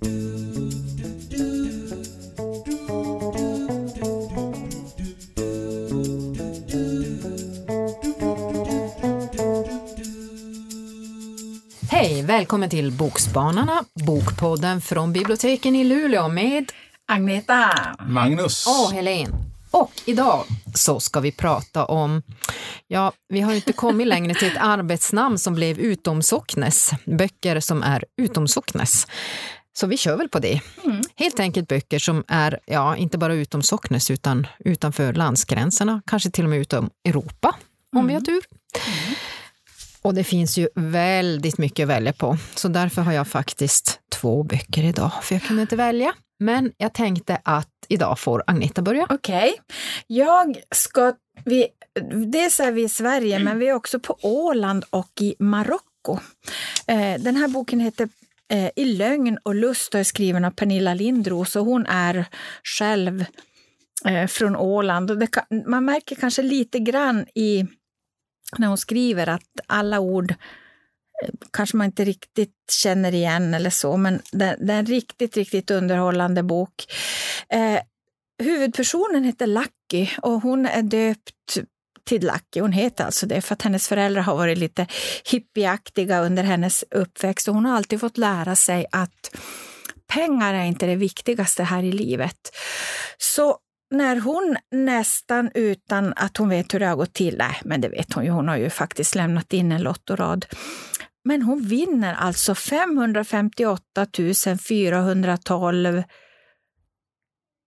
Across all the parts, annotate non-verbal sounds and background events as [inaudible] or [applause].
Hej, välkommen till Bokspanarna, bokpodden från biblioteken i Luleå med Agneta. Magnus. och Helen. Och idag så ska vi prata om, ja, vi har inte kommit längre till ett arbetsnamn som blev utomsocknes, böcker som är utomsocknes. Så vi kör väl på det. Mm. Helt enkelt böcker som är, ja, inte bara utomsocknes utan utanför landsgränserna, kanske till och med utom Europa, om vi har tur. Och det finns ju väldigt mycket att välja på, så därför har jag faktiskt två böcker idag, för jag kunde inte välja. Men jag tänkte att idag får Agneta börja. Okej. Jag ska... Vi, dels är vi i Sverige, men vi är också på Åland och i Marocko. Eh, den här boken heter eh, I lögn och lust och är skriven av Pernilla Lindros och hon är själv eh, från Åland. Och det kan, man märker kanske lite grann i när hon skriver att alla ord eh, kanske man inte riktigt känner igen eller så, men det, det är en riktigt, riktigt underhållande bok. Eh, huvudpersonen heter Lucky och hon är döpt till Lucky. Hon heter alltså det för att hennes föräldrar har varit lite hippieaktiga under hennes uppväxt och hon har alltid fått lära sig att pengar är inte det viktigaste här i livet. Så när hon nästan utan att hon vet hur det har gått till, nej men det vet hon ju, hon har ju faktiskt lämnat in en lottorad. Men hon vinner alltså 558 412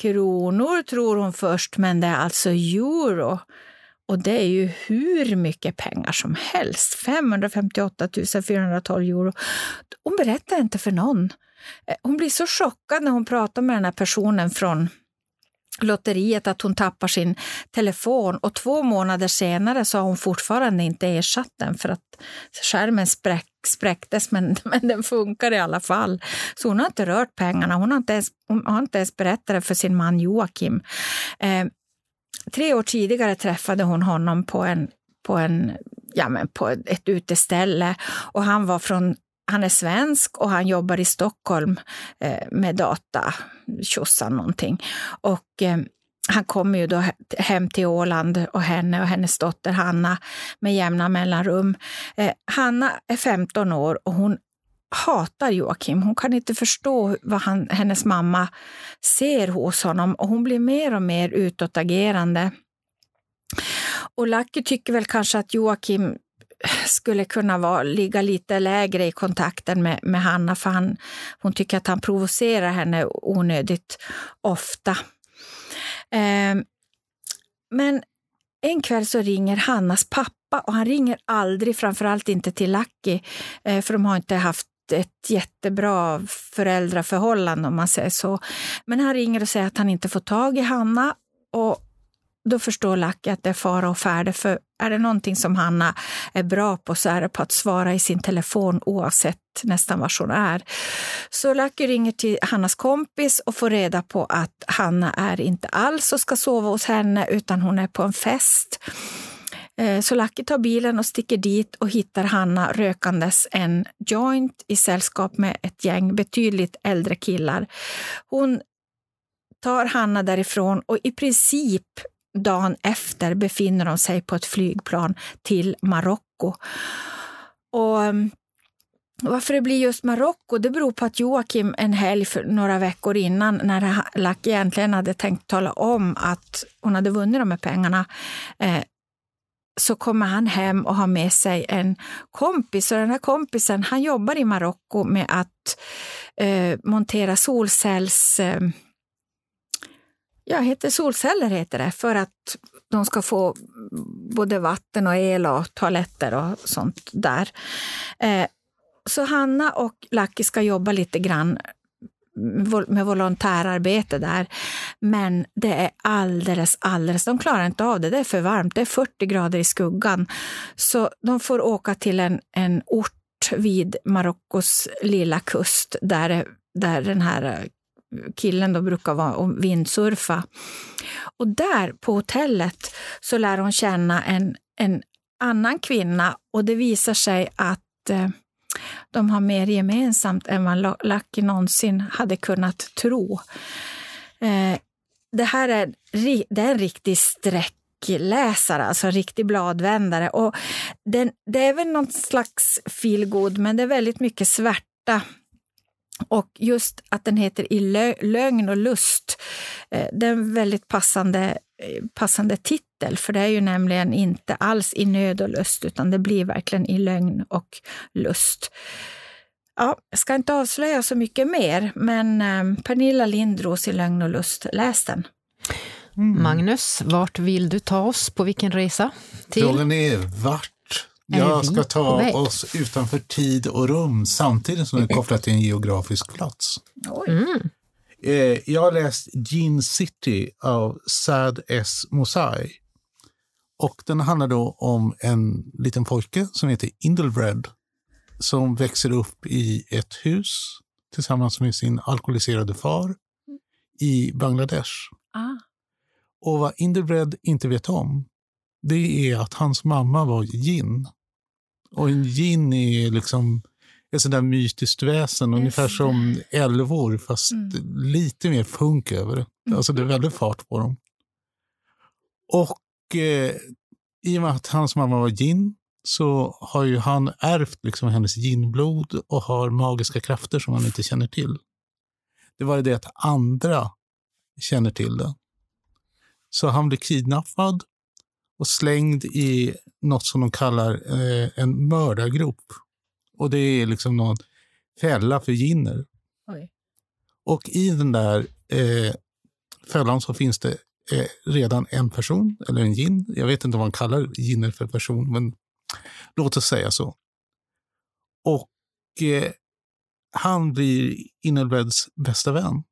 kronor tror hon först, men det är alltså euro. Och det är ju hur mycket pengar som helst. 558 412 euro. Hon berättar inte för någon. Eh, hon blir så chockad när hon pratar med den här personen från lotteriet att hon tappar sin telefon och två månader senare så har hon fortfarande inte ersatt den för att skärmen spräck, spräcktes men, [laughs] men den funkar i alla fall. Så hon har inte rört pengarna, hon har inte ens, hon har inte ens berättat det för sin man Joakim. Eh, tre år tidigare träffade hon honom på en, på en ja, men på ett uteställe och han var från han är svensk och han jobbar i Stockholm eh, med data, tjosan någonting. Och eh, han kommer ju då hem till Åland och henne och hennes dotter Hanna med jämna mellanrum. Eh, Hanna är 15 år och hon hatar Joakim. Hon kan inte förstå vad han, hennes mamma ser hos honom och hon blir mer och mer utåtagerande. Och Lucky tycker väl kanske att Joakim skulle kunna vara, ligga lite lägre i kontakten med, med Hanna för han, hon tycker att han provocerar henne onödigt ofta. Eh, men en kväll så ringer Hannas pappa och han ringer aldrig, framförallt inte till Lucky, eh, för de har inte haft ett jättebra föräldraförhållande om man säger så. Men han ringer och säger att han inte får tag i Hanna och då förstår Lucky att det är fara och färde. För är det någonting som Hanna är bra på så är det på att svara i sin telefon oavsett nästan var hon är. Så Lucky ringer till Hannas kompis och får reda på att Hanna är inte alls och ska sova hos henne utan hon är på en fest. Eh, Så Lucky tar bilen och sticker dit och hittar Hanna rökandes en joint i sällskap med ett gäng betydligt äldre killar. Hon tar Hanna därifrån och i princip dagen efter befinner de sig på ett flygplan till Marocko. Och mm, varför det blir just Marocko det beror på att Joakim en helg för några veckor innan när Lucky egentligen hade tänkt tala om att hon hade vunnit de här pengarna eh, så kommer han hem och har med sig en kompis. Och den här kompisen han jobbar i Marocko med att eh, montera solcells... Eh, ja, heter solceller heter det, för att de ska få både vatten och el och toaletter och sånt där. Eh, så Hanna och Lucky ska jobba lite grann med volontärarbete där. Men det är alldeles, alldeles, de klarar inte av det. Det är för varmt, det är 40 grader i skuggan. Så de får åka till en, en ort vid Marockos lilla kust där, där den här killen då brukar vara och vindsurfa. Och där på hotellet så lär hon känna en, en annan kvinna och det visar sig att eh, de har mer gemensamt än vad Lucky någonsin hade kunnat tro. Eh, det här är, det är en riktig sträckläsare, alltså en riktig bladvändare. Och den, det är väl någon slags feelgood, men det är väldigt mycket svärta och just att den heter I lögn och lust, eh, det är en väldigt passande, eh, passande titel, för det är ju nämligen inte alls i nöd och lust, utan det blir verkligen i lögn och lust. Ja, jag ska inte avslöja så mycket mer, men eh, Pernilla Lindros i Lögn och lust, läs den. Mm. Magnus, vart vill du ta oss? På vilken resa? Till? Frågan är vart jag ska ta oss utanför tid och rum samtidigt som det är kopplat till en geografisk plats. Mm. Eh, jag har läst Gene City av Sad S. Mosai. Och den handlar då om en liten pojke som heter Indlebred som växer upp i ett hus tillsammans med sin alkoholiserade far i Bangladesh. Ah. Och vad Indlebred inte vet om, det är att hans mamma var gin. Och en gin är liksom ett sånt där mytiskt väsen, Just ungefär som älvor, fast mm. lite mer funk över det. Mm. Alltså det är väldigt fart på dem. Och eh, i och med att hans mamma var gin så har ju han ärvt liksom hennes ginblod och har magiska krafter som han inte känner till. Det var det att andra känner till det. Så han blir kidnappad och slängd i något som de kallar eh, en mördargrop. Och det är liksom någon fälla för ginner. Oj. Och i den där eh, fällan så finns det eh, redan en person, eller en gin. Jag vet inte vad man kallar ginner för person, men låt oss säga så. Och eh, han blir Inelbreds bästa vän.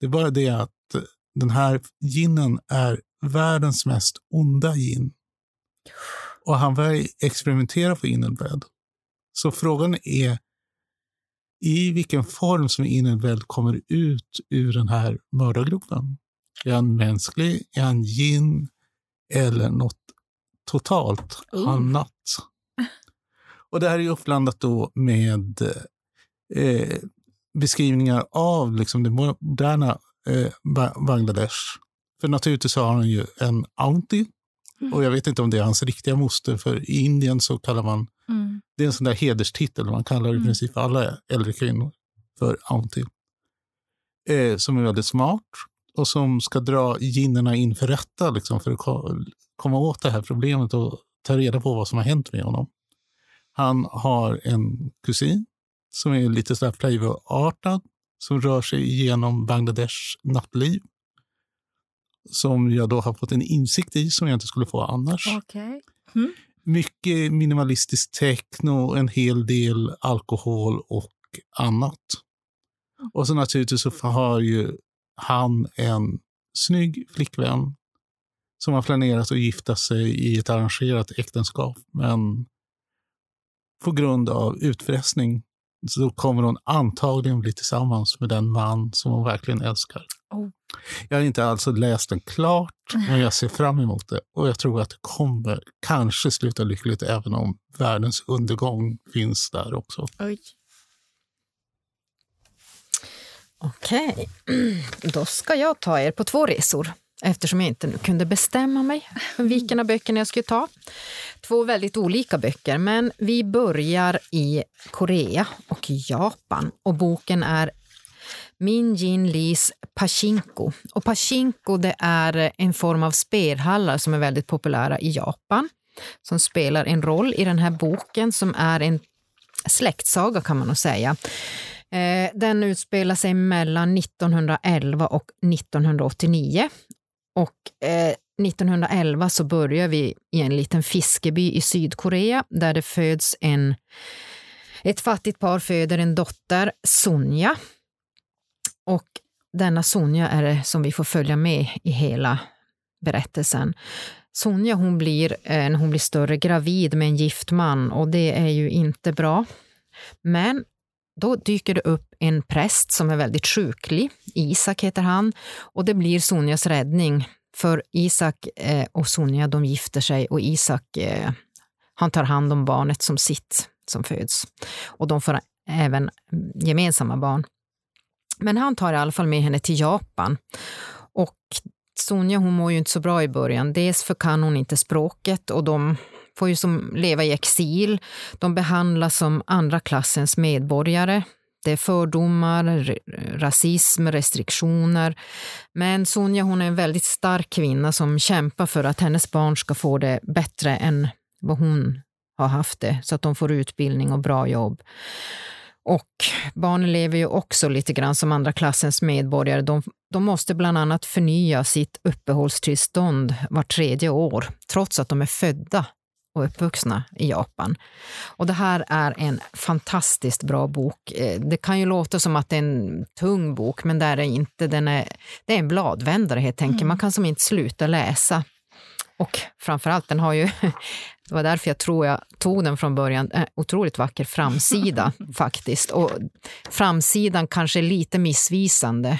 Det är bara det att eh, den här ginen är världens mest onda gin. Och han börjar experimentera på Inelbred. Så frågan är i vilken form som Inelbred kommer ut ur den här mördargruppen. Är han mänsklig? Är han gin? Eller något totalt uh. annat? Och det här är uppblandat då med eh, beskrivningar av liksom det moderna eh, Bangladesh. För naturligtvis har han ju en auntie. Mm. Och jag vet inte om det är hans riktiga moster, för i Indien så kallar man, mm. det är en sån där hederstitel, man kallar i mm. princip alla äldre kvinnor för auntie. Eh, som är väldigt smart och som ska dra ginnerna inför rätta liksom, för att komma åt det här problemet och ta reda på vad som har hänt med honom. Han har en kusin som är lite så playboy-artad, som rör sig genom Bangladesh nattliv som jag då har fått en insikt i som jag inte skulle få annars. Okay. Mm. Mycket minimalistisk techno, en hel del alkohol och annat. Och så naturligtvis så har ju han en snygg flickvän som har planerat att gifta sig i ett arrangerat äktenskap. Men på grund av utfrestning så kommer hon antagligen bli tillsammans med den man som hon verkligen älskar. Oh. Jag har inte alltså läst den klart, men jag ser fram emot det. Och jag tror att det kommer kanske sluta lyckligt, även om världens undergång finns där också. Oj. Okej, då ska jag ta er på två resor eftersom jag inte nu kunde bestämma mig för vilken av böckerna jag skulle ta. Två väldigt olika böcker, men vi börjar i Korea och Japan och boken är Min Jin Lees Pachinko. Och Pachinko det är en form av spelhallar som är väldigt populära i Japan som spelar en roll i den här boken som är en släktsaga kan man nog säga. Eh, den utspelar sig mellan 1911 och 1989 och eh, 1911 så börjar vi i en liten fiskeby i Sydkorea där det föds en... Ett fattigt par föder en dotter, Sonja. Och denna Sonja är det som vi får följa med i hela berättelsen. Sonja hon blir, eh, när hon blir större, gravid med en gift man och det är ju inte bra. Men då dyker det upp en präst som är väldigt sjuklig. Isak heter han och det blir Sonjas räddning. För Isak eh, och Sonja de gifter sig och Isak eh, han tar hand om barnet som sitt. som föds. Och de får även mm, gemensamma barn. Men han tar i alla fall med henne till Japan. Och Sonja hon mår ju inte så bra i början. Dels för kan hon inte språket och de får ju som leva i exil. De behandlas som andra klassens medborgare. Det är fördomar, rasism, restriktioner. Men Sonja hon är en väldigt stark kvinna som kämpar för att hennes barn ska få det bättre än vad hon har haft det, så att de får utbildning och bra jobb. Och barnen lever ju också lite grann som andra klassens medborgare. De, de måste bland annat förnya sitt uppehållstillstånd var tredje år, trots att de är födda och uppvuxna i Japan. Och det här är en fantastiskt bra bok. Eh, det kan ju låta som att det är en tung bok, men det är det inte. Den är, det är en bladvändare helt enkelt. Mm. Man kan som inte sluta läsa. Och framförallt, den har ju, [laughs] det var därför jag tror jag tog den från början, en otroligt vacker framsida [laughs] faktiskt. Och framsidan kanske är lite missvisande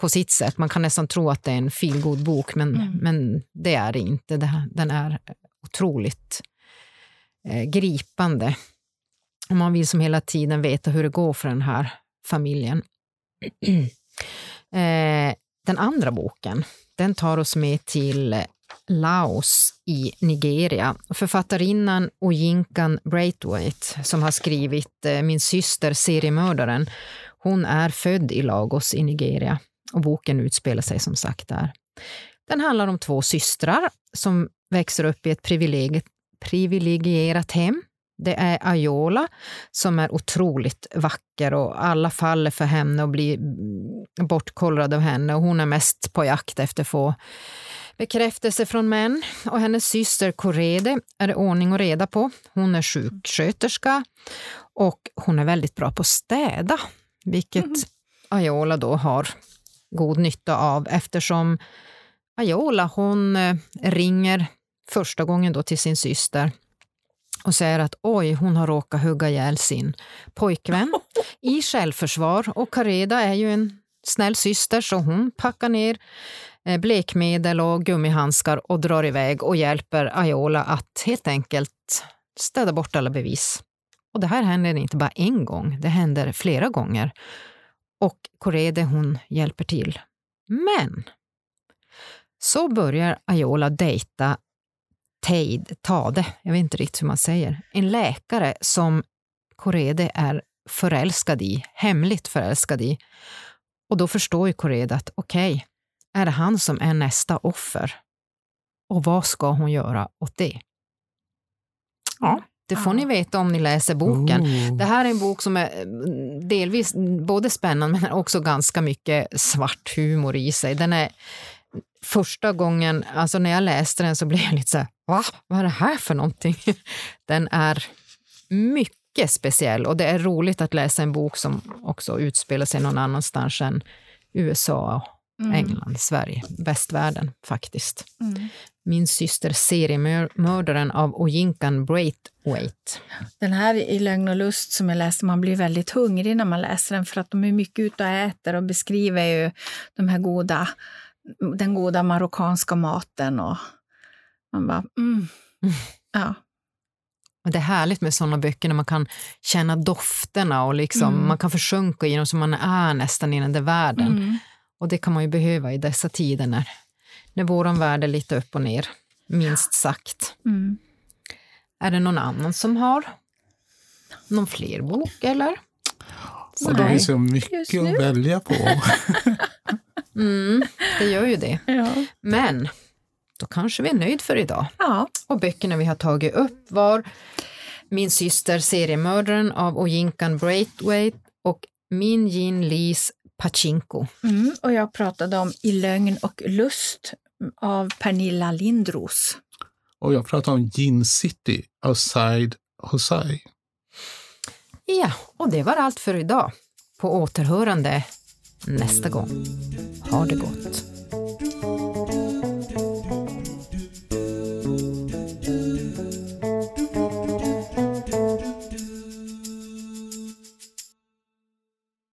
på sitt sätt. Man kan nästan tro att det är en feelgood bok men, mm. men det är det inte. Den är otroligt eh, gripande. Och man vill som hela tiden veta hur det går för den här familjen. [clears throat] eh, den andra boken, den tar oss med till Laos i Nigeria. Författarinnan Ojinkan Braithwaite som har skrivit eh, Min syster seriemördaren, hon är född i Lagos i Nigeria och boken utspelar sig som sagt där. Den handlar om två systrar som växer upp i ett privilegierat hem. Det är Ayola som är otroligt vacker och alla faller för henne och blir bortkollrade av henne och hon är mest på jakt efter att få bekräftelse från män. Och hennes syster Korede är det ordning och reda på. Hon är sjuksköterska och hon är väldigt bra på att städa, vilket mm. Ayola då har god nytta av eftersom Ayola hon eh, ringer första gången då till sin syster och säger att oj, hon har råkat hugga ihjäl sin pojkvän [laughs] i självförsvar. Och Kareda är ju en snäll syster så hon packar ner eh, blekmedel och gummihandskar och drar iväg och hjälper Ayola att helt enkelt städa bort alla bevis. Och det här händer inte bara en gång, det händer flera gånger. Och Korede hon hjälper till. Men så börjar Ayola dejta Teid Tade, jag vet inte riktigt hur man säger, en läkare som Korede är förälskad i, hemligt förälskad i. Och då förstår ju Korede att okej, okay, är det han som är nästa offer? Och vad ska hon göra åt det? Ja, det får ni veta om ni läser boken. Oh. Det här är en bok som är mm, delvis både spännande men också ganska mycket svart humor i sig. Den är första gången, alltså när jag läste den så blev jag lite så här, va? Vad är det här för någonting? [laughs] Den är mycket speciell och det är roligt att läsa en bok som också utspelar sig någon annanstans än USA, mm. England, Sverige, västvärlden faktiskt. Mm. Min syster seriemördaren av Ojinkan Braithwaite. Den här i Lögn och lust som jag läste, man blir väldigt hungrig när man läser den för att de är mycket ute och äter och beskriver ju de här goda den goda marockanska maten. Och man bara, mm. [laughs] Ja. Det är härligt med sådana böcker när man kan känna dofterna och liksom, mm. man kan försjunka i dem så man är nästan i den där världen. Mm. Och det kan man ju behöva i dessa tider när, när vår värld är lite upp och ner, minst sagt. Mm. Är det någon annan som har någon fler bok eller? Och de är så mycket att välja på. [laughs] [laughs] Mm, det gör ju det. Ja. Men då kanske vi är nöjd för idag. Ja. Och böckerna vi har tagit upp var Min syster seriemördaren av Ojinkan Braithwaite och Min Jin Lees Pachinko. Mm, och jag pratade om I lögn och lust av Pernilla Lindros. Och jag pratade om Gin City av Said Hosai. Ja, och det var allt för idag. På återhörande nästa gång. Ha det gott!